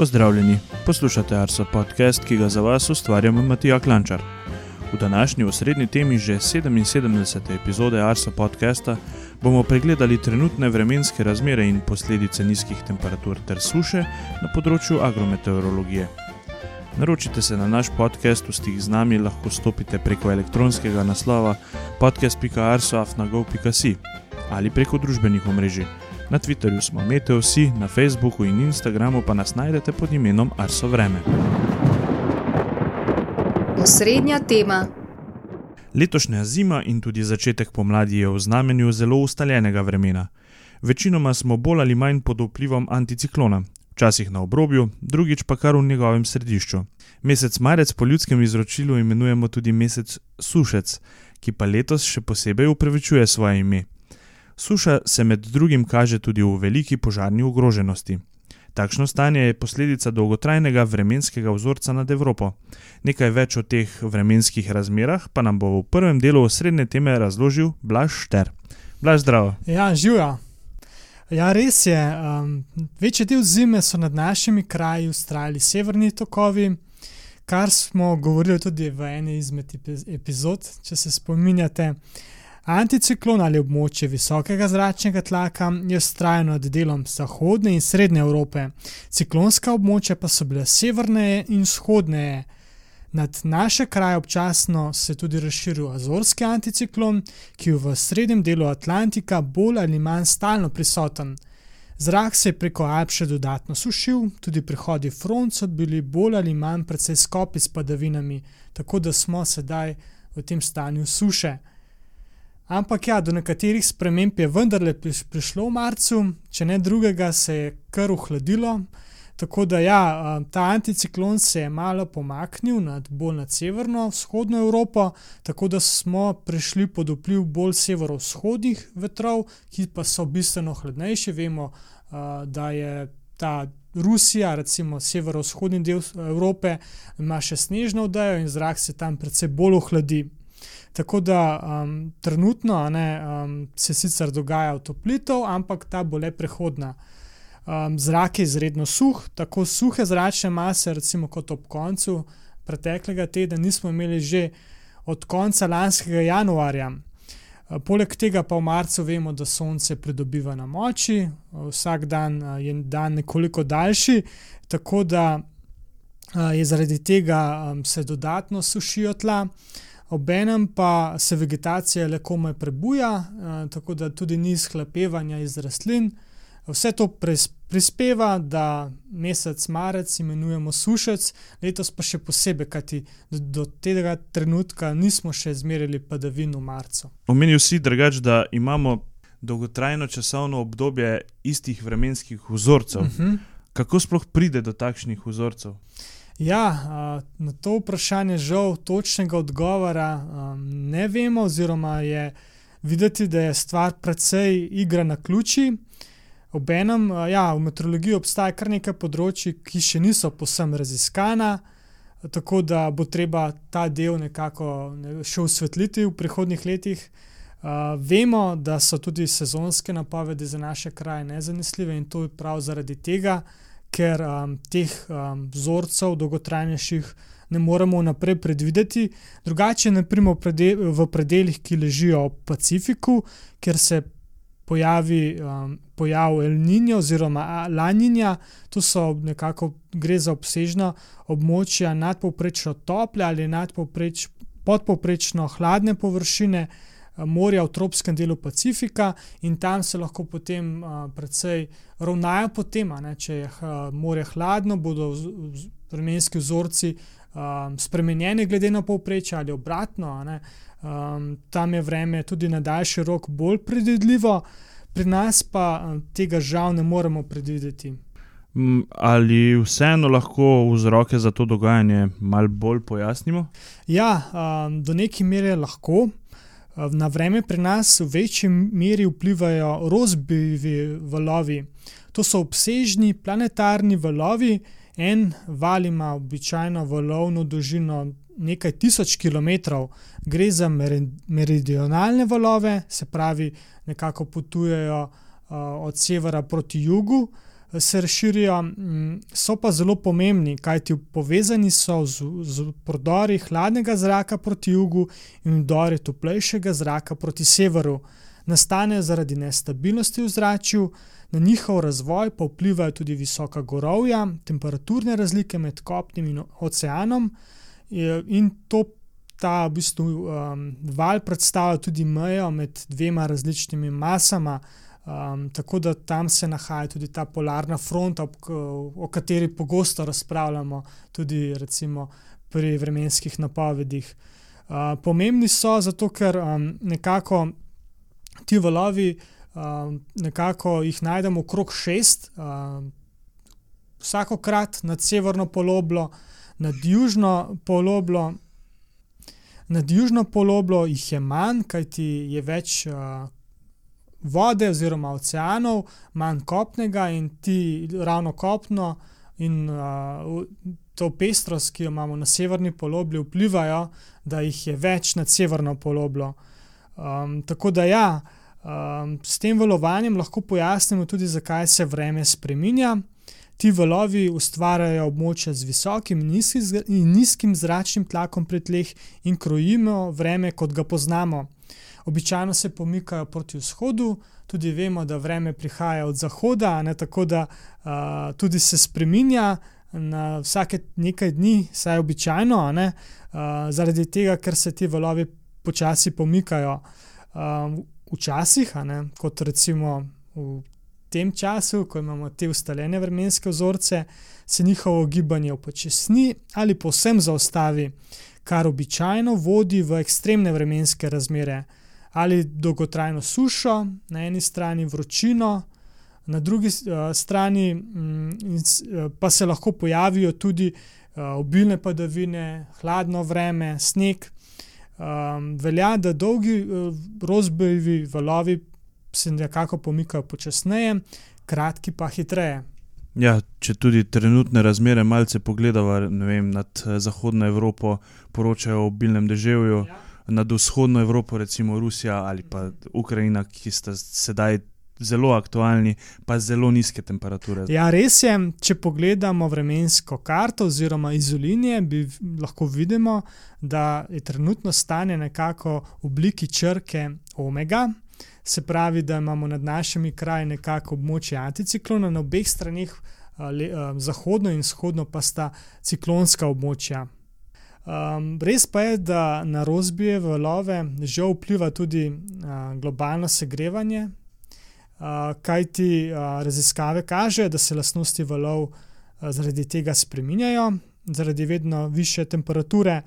Pozdravljeni, poslušate Arso podcast, ki ga za vas ustvarjam Matija Klančar. V današnji osrednji temi že 77. epizode Arso podcasta bomo pregledali trenutne vremenske razmere in posledice nizkih temperatur ter suše na področju agrometeorologije. Naročite se na naš podcast, v stik z nami lahko stopite preko elektronskega naslova podcast.arsoafnagov.si ali preko družbenih omrežij. Na Twitterju smo Meteosi, na Facebooku in Instagramu pa nas najdete pod imenom Arso Vreme. Osrednja tema. Letošnja zima in tudi začetek pomladi je v znamenju zelo ustaljenega vremena. Večinoma smo bolj ali manj pod vplivom anticiklona, včasih na obrobju, drugič pa kar v njegovem središču. Mesec marec po ljudskem izročilu imenujemo tudi mesec sušec, ki pa letos še posebej upravičuje svoje ime. Suša se med drugim kaže tudi v veliki požarni ogroženosti. Takšno stanje je posledica dolgotrajnega vremenskega vzorca nad Evropo. Nekaj več o teh vremenskih razmerah pa nam bo v prvem delu osrednje teme razložil Blaž Šter. Blaž zdrav. Ja, živijo. Ja, res je. Um, večji del zime so nad našimi kraji ustrajali severni tokovi, kar smo govorili tudi v eni izmed epizod, če se spominjate. Anticiklon ali območje visokega zračnega tlaka je ustrajalo nad delom zahodne in srednje Evrope, ciklonska območja pa so bile severneje in vzhodneje. Nad naše kraje občasno se je tudi razširil azorski anticiklon, ki je v srednjem delu Atlantika bolj ali manj stalno prisoten. Zrak se je preko Alp še dodatno sušil, tudi prihodi front so bili bolj ali manj precej skopi s padavinami, tako da smo sedaj v tem stanju suše. Ampak ja, do nekaterih sprememb je vendarle prišlo v marcu, če ne drugega, se je kar uhladilo. Tako da ja, ta anticiklon se je malo pomaknil nad bolj nad severno, vzhodno Evropo, tako da smo prišli pod vpliv bolj severovzhodnih vetrov, ki pa so bistveno hladnejši. Vemo, da je ta Rusija, recimo severovzhodni del Evrope, ima še snežno vdajo in zrak se tam predvsej bolj ohladi. Tako da um, trenutno ne, um, se sicer dogaja otoplitev, ampak ta bo le prehodna. Um, zrak je izredno suh, tako suhe zračne mase, recimo kot ob koncu preteklega tedna, nismo imeli že od konca lanskega januarja. Uh, poleg tega pa v marcu vemo, da sonce pridobiva na moči, vsak dan uh, je dan nekoliko daljši, tako da uh, je zaradi tega um, se dodatno sušijo tla obenem pa se vegetacija le komaj prebuja, eh, tako da tudi ni sklapevanja iz rastlin. Vse to prispeva, da mesec marec imenujemo sušec, letos pa še posebej, kajti do, do tega trenutka nismo še izmerili padavin v marcu. Omenil si drugač, da imamo dolgotrajno časovno obdobje istih vremenskih vzorcev. Uh Mhm. -huh. Kako sploh pride do takšnih vzorcev? Ja, na to vprašanje žal točnega odgovora ne vemo, oziroma je videti, da je stvar precej igra na ključi. Obenem, ja, v meteorologiji obstaja kar nekaj področji, ki še niso posem raziskana, tako da bo treba ta del nekako še osvetliti v prihodnih letih. Vemo, da so tudi sezonske napovedi za naše kraje nezanesljive in to je prav zaradi tega ker um, teh um, vzorcev dolgotrajnejših ne moremo vnaprej predvideti. Drugače, naprimer, v predeljih, ki ležijo v Pacifiku, kjer se pojavi um, pojav El Niño oziroma La Niña, tu so nekako gre za obsežna območja nadpovprečno tople ali nadpovpreč, podpovprečno hladne površine. Morja v tropskem delu Pacifika, in tam se lahko potem uh, precej ravnajo po tem, če je uh, morje hladno, bodo vremenski vzorci um, spremenjeni glede na povprečje ali obratno. Um, tam je vreme tudi na daljši rok bolj predvidljivo, pri nas pa um, tega žal ne moremo predvideti. Ali vseeno lahko vzroke za to dogajanje malo bolj pojasnimo? Ja, um, do neke mere lahko. Na vreme pri nas v večji meri vplivajo rozbivi valovi. To so obsežni planetarni valovi. En val ima običajno valovno dolžino nekaj tisoč km, gre za meridionalne valove, se pravi, nekako potujejo od severa proti jugu. Se razširijo, mm, so pa zelo pomembni, kajti povezani so z, z prodori hladnega zraka proti jugu in vdori toplejšega zraka proti severu. Nastane zaradi nestabilnosti v zraku, na njihov razvoj pa vplivajo tudi visoka gorovja, temperaturne razlike med kopnim in oceanom, in to ta v bistvu, um, val predstavlja tudi mejo med dvema različnimi masama. Um, tako da tam se nahaja tudi ta polarna fronta, o kateri pogosto razpravljamo, tudi pri vremenskih napovedih. Uh, pomembni so zato, ker um, nekako ti valovi, um, nekako jih najdemo okrog šest, um, vsakokrat nad severno poloblo, nad južno poloblo. Nad južno poloblo jih je manj, kajti je več uh, vode oziroma oceanov, manj kopnega in ti ravno kopno in uh, to pestrost, ki jo imamo na severni polobli, vplivajo, da jih je več nad severno poloblo. Um, tako da ja, um, s tem valovanjem lahko pojasnimo tudi, zakaj se vreme spreminja. Ti valovi ustvarjajo območja z visokim in nizkim zračnim tlakom pri tleh in krojimo vreme, kot ga poznamo običajno se pomikajo proti vzhodu, tudi vemo, da vreme prihaja od zahoda, ne, tako da uh, tudi se spremenja na vsake nekaj dni, saj je običajno, ne, uh, zaradi tega, ker se ti valovi počasi pomikajo. Uh, včasih, ne, kot recimo v tem času, ko imamo te ustaljene vremenske vzorce, se njihovo gibanje upočasni ali povsem zaustavi, kar običajno vodi v ekstremne vremenske razmere ali dolgotrajno sušo, na eni strani vročino, na drugi uh, strani um, pa se lahko pojavijo tudi uh, obilne padavine, hladno vreme, sneg. Um, velja, da dolgi uh, rozbojevi valovi se nekako pomikajo počasneje, kratki pa hitreje. Ja, če tudi trenutne razmere malce pogledamo, nad Zahodno Evropo poročajo o obilnem deževju. Ja nad vzhodno Evropo, recimo Rusija ali pa Ukrajina, ki sta sedaj zelo aktualni, pa zelo nizke temperature. Ja, res je. Če pogledamo vremensko karto oziroma izolinije, bi lahko vidimo, da je trenutno stanje nekako v obliki črke omega. Se pravi, da imamo nad našimi kraji nekako območje anticiklona, na obeh straneh, zahodno in vzhodno, pa sta ciklonska območja. Um, res pa je, da na rozbije valove žal vpliva tudi uh, globalno segrevanje, uh, kajti uh, raziskave kažejo, da se lastnosti valov uh, zaradi tega spreminjajo, zaradi vedno više temperature.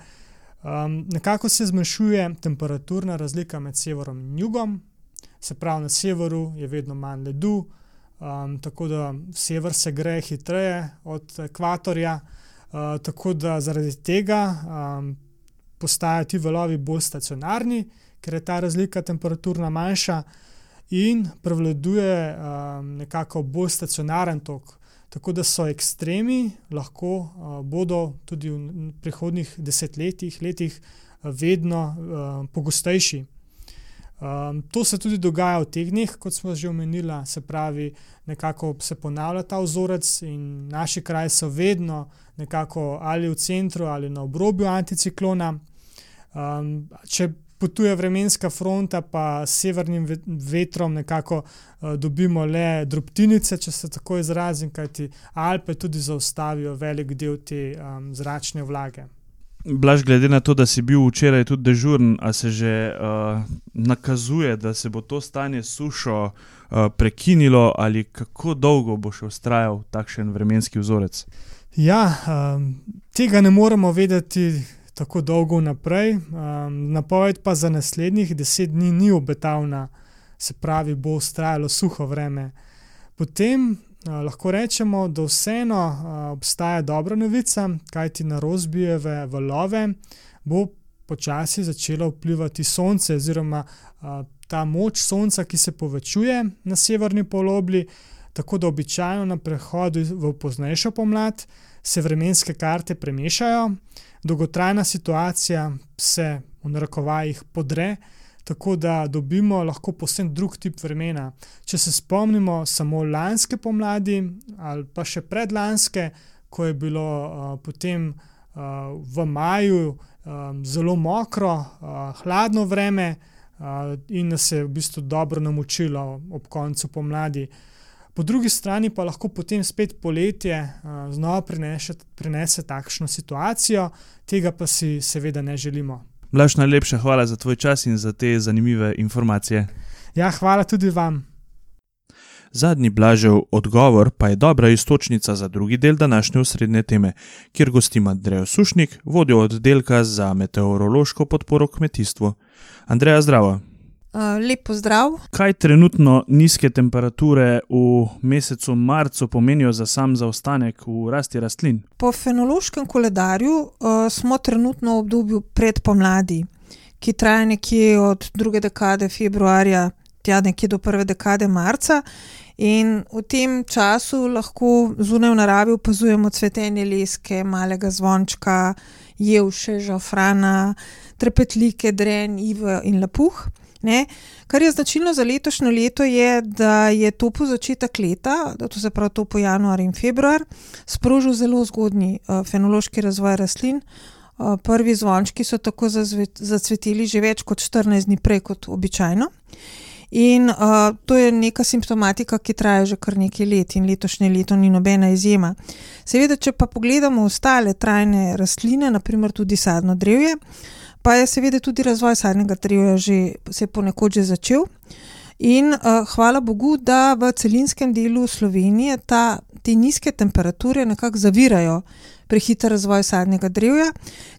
Um, nekako se zmanjšuje temperaturna razlika med severom in jugom, se pravi, na severu je vedno manj ledu, um, tako da sever se greje hitreje od ekvatorja. Uh, tako da zaradi tega um, postajajo ti valovi bolj stacionarni, ker je ta razlika temperaturna manjša in prevladuje um, nekako bolj stacionaren tok. Tako da so ekstremi lahko uh, bodo tudi v prihodnih desetletjih, letih, uh, vedno uh, pogostejši. Um, to se tudi dogaja v teh dneh, kot smo že omenili, se pravi, nekako se ponavlja ta vzorec in naši kraji so vedno nekako ali v centru ali na obrobju anticiklona. Um, če potuje vremenska fronta, pa s severnim vetrom nekako uh, dobimo le drobtinice, če se tako izrazim, kajti Alpe tudi zaustavijo velik del te um, zračne vlage. Blaž, glede na to, da si bil včeraj tudi dežuren, a se že uh, nakazuje, da se bo to stanje sušo uh, prekinilo, ali kako dolgo bo še ustrajal takšen vremenski vzorec? Ja, um, tega ne moremo vedeti tako dolgo naprej. Um, napoved pa za naslednjih deset dni ni obetavna, se pravi, bo ustrajalo suho vreme. Potem Eh, lahko rečemo, da vseeno uh, obstaja dobra novica, kajti na rozbijeve valove bo počasi začelo vplivati sonce, oziroma uh, ta moč sonca, ki se povečuje na severni polobli, tako da običajno na prehodu v poznejšo pomlad se vremenske karte premešajo, dolgotrajna situacija se v narekovajih podre. tako da dobimo lahko posebno drug tip vremena. Če se spomnimo samo lanske pomladi ali pa še predlanske, ko je bilo uh, potem uh, v maju um, zelo mokro, uh, hladno vreme uh, in nas je v bistvu dobro namočilo ob koncu pomladi. Po drugi strani pa lahko potem spet poletje uh, znova prinese, prinese takšno situacijo, tega pa si seveda ne želimo. Blaž, najlepša hvala za tvoj čas in za te zanimive informacije. Ja, hvala tudi vam. Zadnji blažev odgovor pa je dobra istočnica za drugi del današnje osrednje teme, kjer gostim Andrejo Sušnik, vodjo oddelka za meteorološko podporo kmetijstvu. Andreja, zdravo. Uh, lep pozdrav. Kaj trenutno nizke temperature v mesecu marcu pomenijo za sam zaostanek v rasti rastlin? Po fenološkem koledarju uh, smo trenutno v obdobju predpomladi, ki traja nekje od druge dekade februarja tja nekje do prve dekade marca. In v tem času lahko zunaj v naravi opazujemo cvetenje leske, malega zvončka, jevše, žafrana, trepetlike, dren, ivo in lapuh. Ne? Kar je značilno za letošnje leto, je, da je to po začetek leta, to se pravi to po januar in februar, sprožil zelo zgodni uh, fenološki razvoj rastlin. Uh, prvi zvončki so tako zacveteli že več kot 14 dni prej kot običajno. In uh, to je neka simptomatika, ki traja že kar nekaj let, in letošnje leto ni nobena izjema. Seveda, če pa pogledamo ostale trajne rastline, naprimer tudi sadno drevje, pa je seveda tudi razvoj sadnega drevja že se ponekod že začel. In uh, hvala Bogu, da v celinskem delu Slovenije ta, te nizke temperature nekako zavirajo prehiter razvoj sadnega drevja,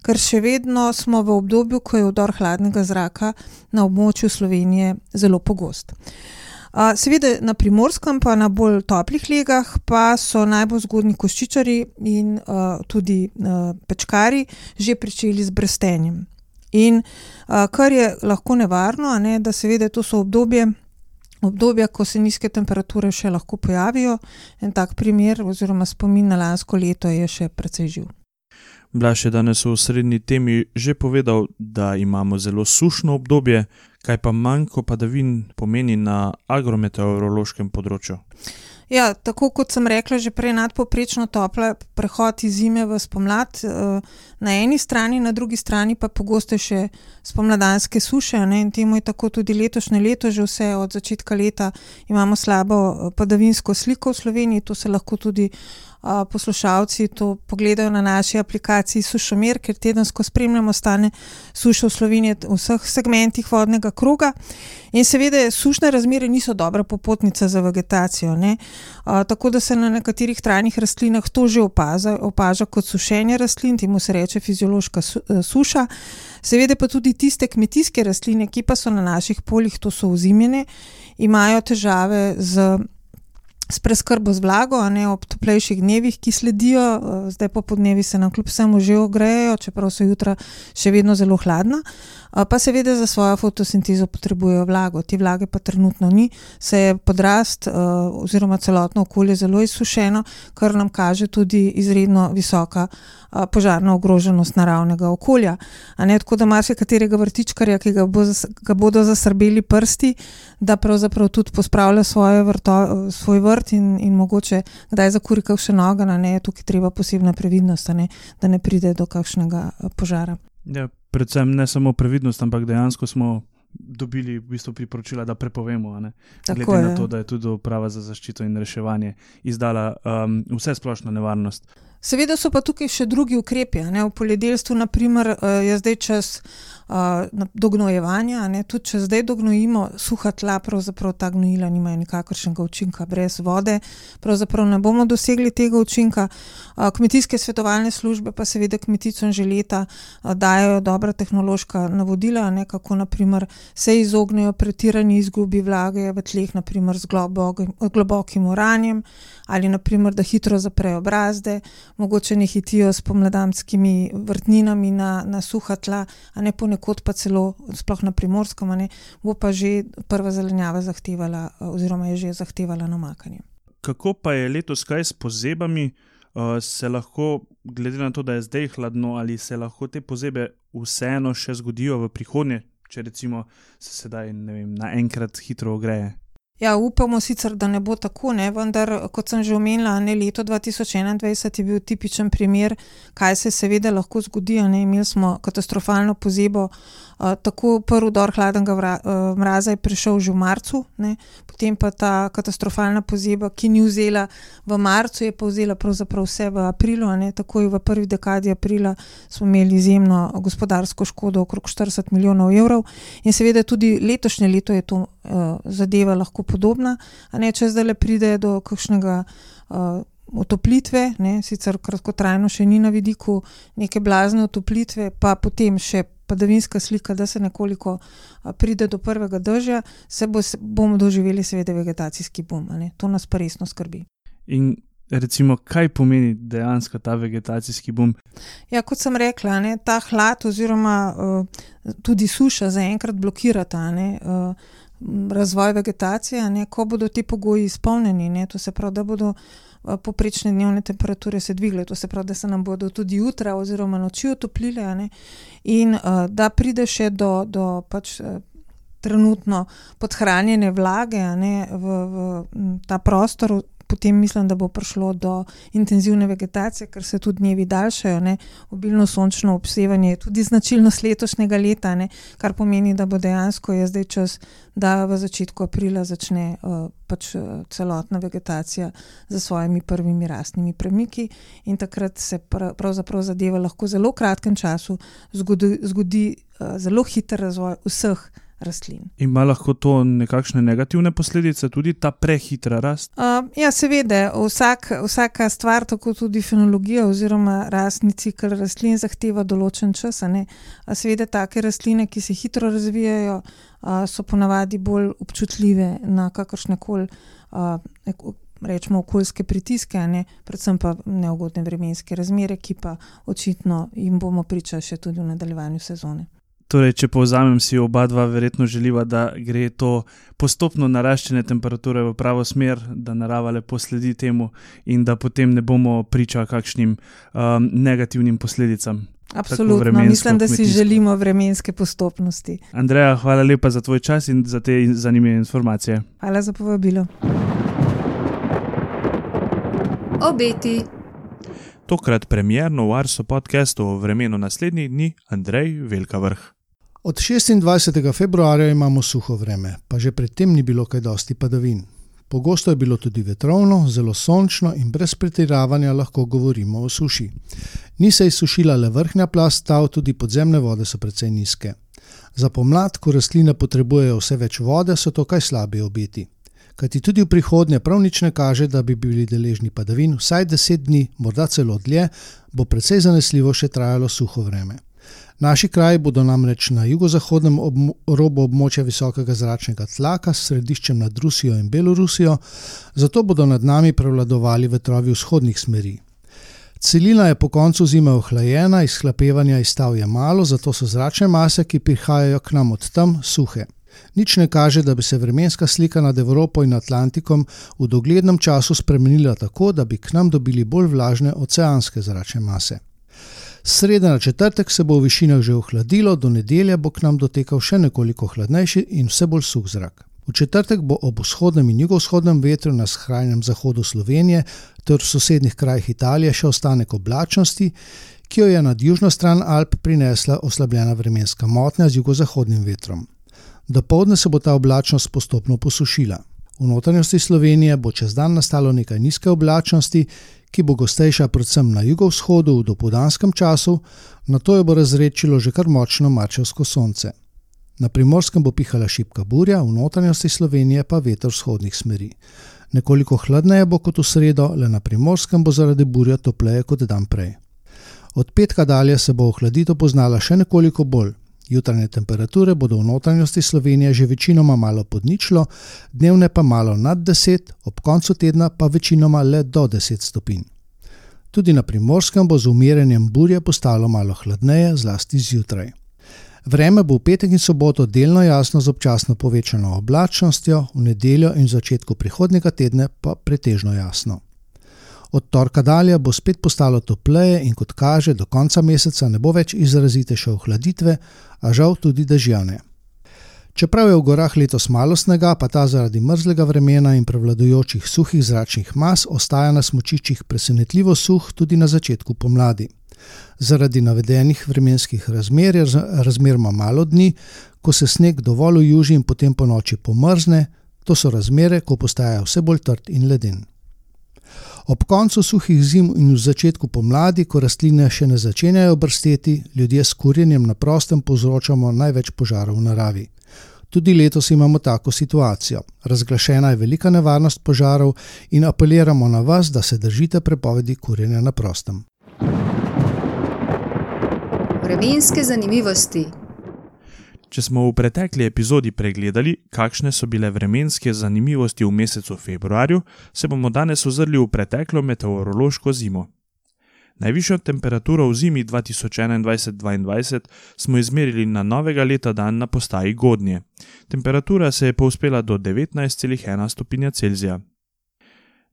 ker še vedno smo v obdobju, ko je vdor hladnega zraka na območju Slovenije zelo pogost. Uh, seveda na primorskem, pa na bolj toplih legah, pa so najbolj zgodni koščičari in uh, tudi uh, pečkari že pričeli z brstenjem. In uh, kar je lahko nevarno, ne, da seveda to so obdobje, obdobja, ko se nizke temperature še lahko pojavijo. En tak primer, oziroma spomin na lansko leto, je še precej živ. Blaž je danes v srednji temi že povedal, da imamo zelo sušno obdobje, kaj pa manjko padavin pomeni na agrometeorološkem področju. Ja, tako kot sem rekla, že prej nadpoprečno topla, prehod iz zime v spomlad eh, na eni strani, na drugi strani pa pogosto še spomladanske suše. Ne? In temu je tako tudi letošnje leto, že vse od začetka leta imamo slabo eh, padavinsko sliko v Sloveniji, to se lahko tudi poslušalci to pogledajo na naši aplikaciji Sušomir, ker tedensko spremljamo stane suše v Sloveniji v vseh segmentih vodnega kroga. In seveda, sušne razmere niso dobra popotnica za vegetacijo. A, tako da se na nekaterih trajnih rastlinah to že opaza, opaža kot sušenje rastlin, temu se reče fiziološka su, e, suša. Seveda pa tudi tiste kmetijske rastline, ki pa so na naših poljih, to so ozimljene, imajo težave z s preskrbo z vlago, a ne ob toplejših dnevih, ki sledijo, eh, zdaj pa podnevi se nam kljub vsemu že ogrejejo, čeprav so jutra še vedno zelo hladna. Pa seveda za svojo fotosintezo potrebujejo vlago, te vlage pa trenutno ni, se je podrast oziroma celotno okolje zelo izsušeno, kar nam kaže tudi izredno visoka požarna ogroženost naravnega okolja. Ne, tako da marsikaterega vrtičkarja, ki ga, bo, ga bodo zasrbeli prsti, da pravzaprav tudi pospravlja vrto, svoj vrt in, in mogoče kdaj zakuri kakšen ogen, ne je tukaj treba posebna previdnost, ne, da ne pride do kakšnega požara. Ja, predvsem ne samo previdnost, ampak dejansko smo dobili v bistvu priporočila, da prepovemo. Glede na to, da je tudi uprava za zaščito in reševanje izdala um, vse splošno nevarnost. Seveda so pa tukaj še drugi ukrepi. Ne? V poljedelstvu, naprimer, eh, je zdaj čas uh, dognojevanja. Ne? Tudi če zdaj dognojimo suha tla, pravzaprav ta gnojila nimajo nikakršnega učinka, brez vode, pravzaprav ne bomo dosegli tega učinka. Uh, kmetijske svetovalne službe pa seveda kmeticom že leta uh, dajo dobra tehnološka navodila, ne? kako naprimer, se izognejo pretirani izgubi vlage v tleh, naprimer z globokim, globokim uranjem ali naprimer, da hitro zaprejo brazde, mogoče ne hitijo s pomladanskimi vrtninami na, na suha tla, a ne ponekod pa celo, sploh na primorskem, ne, bo pa že prva zelenjava zahtevala, oziroma je že zahtevala namakanje. Kako pa je letos kaj s pozebami? Uh, se lahko, glede na to, da je zdaj hladno, ali se lahko te pozebe vseeno še zgodijo v prihodnje, če recimo se sedaj vem, naenkrat hitro ogreje. Ja, upamo sicer, da ne bo tako, ne? vendar, kot sem že omenila, ne, leto 2021 je bil tipičen primer, kaj se seveda lahko zgodi. Imeli smo katastrofalno pozebo, uh, tako prvi dor hladnega vra, uh, mraza je prišel že v marcu, ne? potem pa ta katastrofalna pozeba, ki ni vzela v marcu, je pa vzela pravzaprav vse v aprilu. Takoj v prvi dekadi aprila smo imeli izjemno gospodarsko škodo, okrog 40 milijonov evrov, in seveda tudi letošnje leto je to uh, zadeva lahko podobna, a ne če zdaj le pride do kakšnega uh, otoplitve, ne, sicer kratkotrajno še ni na vidiku neke blazne otoplitve, pa potem še padavinska slika, da se nekoliko uh, pride do prvega držja, se, bo, se bomo doživeli seveda vegetacijski bom. To nas pa resno skrbi. In recimo, kaj pomeni dejansko ta vegetacijski bom? Ja, kot sem rekla, ne, ta hlad oziroma uh, tudi suša zaenkrat blokirata. Ne, uh, razvoj vegetacije, ne, ko bodo ti pogoji izpolnjeni, ne, to se pravi, da bodo poprečne dnevne temperature se dvigle, to se pravi, da se nam bodo tudi jutra oziroma noči otoplile in uh, da pride še do, do pač. Trenutno podhranjene vlage ne, v, v ta prostor, potem mislim, da bo prišlo do intenzivne vegetacije, ker se tudi dnevi daljšajo. Ne. Obilno sončno obsevanje je tudi značilnost letošnjega leta, ne, kar pomeni, da bo dejansko je zdaj čas, da v začetku aprila začne uh, pač, uh, celotna vegetacija z svojimi prvimi rastnimi premiki in takrat se prav, pravzaprav zadeva lahko v zelo kratkem času zgodi, zgodi uh, zelo hiter razvoj vseh rastlin. Ima lahko to nekakšne negativne posledice, tudi ta prehitra rast? Uh, ja, seveda, vsak, vsaka stvar, tako tudi fenologija oziroma rastni cikl rastlin, zahteva določen čas. Seveda, take rastline, ki se hitro razvijajo, uh, so ponavadi bolj občutljive na kakršne koli. Uh, Rečemo okoljske pritiske, ne, predvsem pa neugodne vremenske razmere, ki pa očitno jim bomo pričali še tudi v nadaljevanju sezone. Torej, če povzamem, si oba dva verjetno želiva, da gre to postopno naraščanje temperature v pravo smer, da narava lepo sledi temu in da potem ne bomo priča kakšnim um, negativnim posledicam. Absolutno, mislim, da si želimo vremenske postopnosti. Andreja, hvala lepa za tvoj čas in za te zanimive informacije. Hvala za povabilo. Obeti. Tokrat premjerno v Arso podkastu o vremenu naslednjih dni, Andrej Velika vrh. Od 26. februarja imamo suho vreme, pa že predtem ni bilo kaj dosti padavin. Pogosto je bilo tudi vetrovno, zelo sončno in brez pretiravanja lahko govorimo o suši. Ni se izsušila le vrhnja plast tal, tudi podzemne vode so precej nizke. Za pomlad, ko rastline potrebujejo vse več vode, so to kaj slabi obeti kajti tudi v prihodnje prav nič ne kaže, da bi bili deležni padavin, vsaj deset dni, morda celo dlje, bo precej zanesljivo še trajalo suho vreme. Naši kraji bodo namreč na jugozahodnem ob robu območja visokega zračnega tlaka s središčem nad Rusijo in Belorusijo, zato bodo nad nami prevladovali vetrovi vzhodnih smeri. Celina je po koncu zime ohlajena, izhlapevanja iz stav je malo, zato so zračne mase, ki prihajajo k nam od tam, suhe. Nič ne kaže, da bi se vremenska slika nad Evropo in Atlantikom v doglednem času spremenila tako, da bi k nam dobili bolj vlažne oceanske zračne mase. Sreda na četrtek se bo v višinah že ohladilo, do nedelja bo k nam dotekal še nekoliko hladnejši in vse bolj suh zrak. V četrtek bo ob vzhodnem in jugovzhodnem vetru na skrajnem zahodu Slovenije ter v sosednjih krajih Italije še ostanek oblačnosti, ki jo je nad južno stran Alp prinesla oslabljena vremenska motnja z jugozahodnim vetrom. Do povdne se bo ta oblačnost postopno posušila. V notranjosti Slovenije bo čez dan nastalo nekaj nizke oblačnosti, ki bo gostejša predvsem na jugovzhodu v dopodanskem času, na to jo bo razrečilo že kar močno marčevsko sonce. Na primorskem bo pihala šipka burja, v notranjosti Slovenije pa veter vzhodnih smeri. Nekoliko hladneje bo kot v sredo, le na primorskem bo zaradi burja topleje kot dan prej. Od petka dalje se bo ohladitev poznala še nekoliko bolj, Jutranje temperature bodo v notranjosti Slovenije že večinoma malo pod ničlo, dnevne pa malo nad 10, ob koncu tedna pa večinoma le do 10 stopinj. Tudi na primorskem bo z umiranjem burje postalo malo hladneje, zlasti zjutraj. Vreme bo v petek in soboto delno jasno z občasno povečano oblačnostjo, v nedeljo in začetku prihodnega tedna pa pretežno jasno. Od torka dalje bo spet postalo topleje in kot kaže, do konca meseca ne bo več izrazitejše ohladitve, a žal tudi dežjane. Čeprav je v gorah letos malo snega, pa ta zaradi mrzlega vremena in prevladujočih suhih zračnih mas ostaja na smočiščih presenetljivo suh tudi na začetku pomladi. Zaradi navedenih vremenskih razmer je razmeroma malo dni, ko se sneg dovolj ujuži in potem po noči pomrzne, to so razmere, ko postaja vse bolj trd in leden. Ob koncu suhih zim in v začetku pomladi, ko rastline še ne začenjajo brsteti, ljudje s kurjenjem na prostem povzročamo največ požarov v naravi. Tudi letos imamo tako situacijo. Razglašena je velika nevarnost požarov in apeliramo na vas, da se držite prepovedi kurjenja na prostem. Vremenske zanimivosti. Če smo v pretekli epizodi pregledali, kakšne so bile vremenske zanimivosti v mesecu februarju, se bomo danes ozrli v preteklo meteorološko zimo. Najvišjo temperaturo v zimi 2021-2022 smo izmerili na novega leta dan na postaji Godnje. Temperatura se je povzpela do 19,1 stopinja Celzija.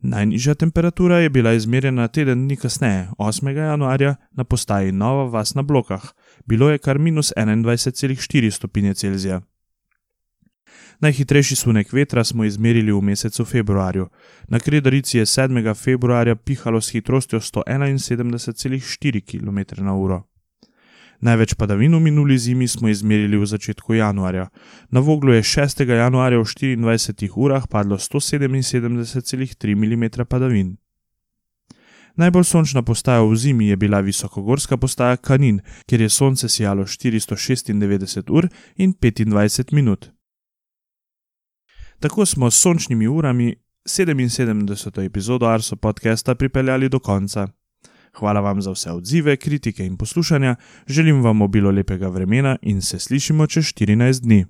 Najnižja temperatura je bila izmerjena teden dni kasneje, 8. januarja, na postaji Nova Vas na Blokah, bilo je kar minus 21,4 stopinje Celzija. Najhitrejši sunek vetra smo izmerili v mesecu februarju. Na Kredarici je 7. februarja pihalo s hitrostjo 171,4 km/h. Največ padavin v minuli zimi smo izmerili v začetku januarja. Na Voglu je 6. januarja v 24 urah padlo 177,3 mm padavin. Najbolj sončna postaja v zimi je bila visokogorska postaja Kanin, kjer je sonce sijalo 496 ur in 25 minut. Tako smo s sončnimi urami 77. epizodo Arso podcasta pripeljali do konca. Hvala vam za vse odzive, kritike in poslušanja, želim vam obilo lepega vremena in se slišimo čez 14 dni.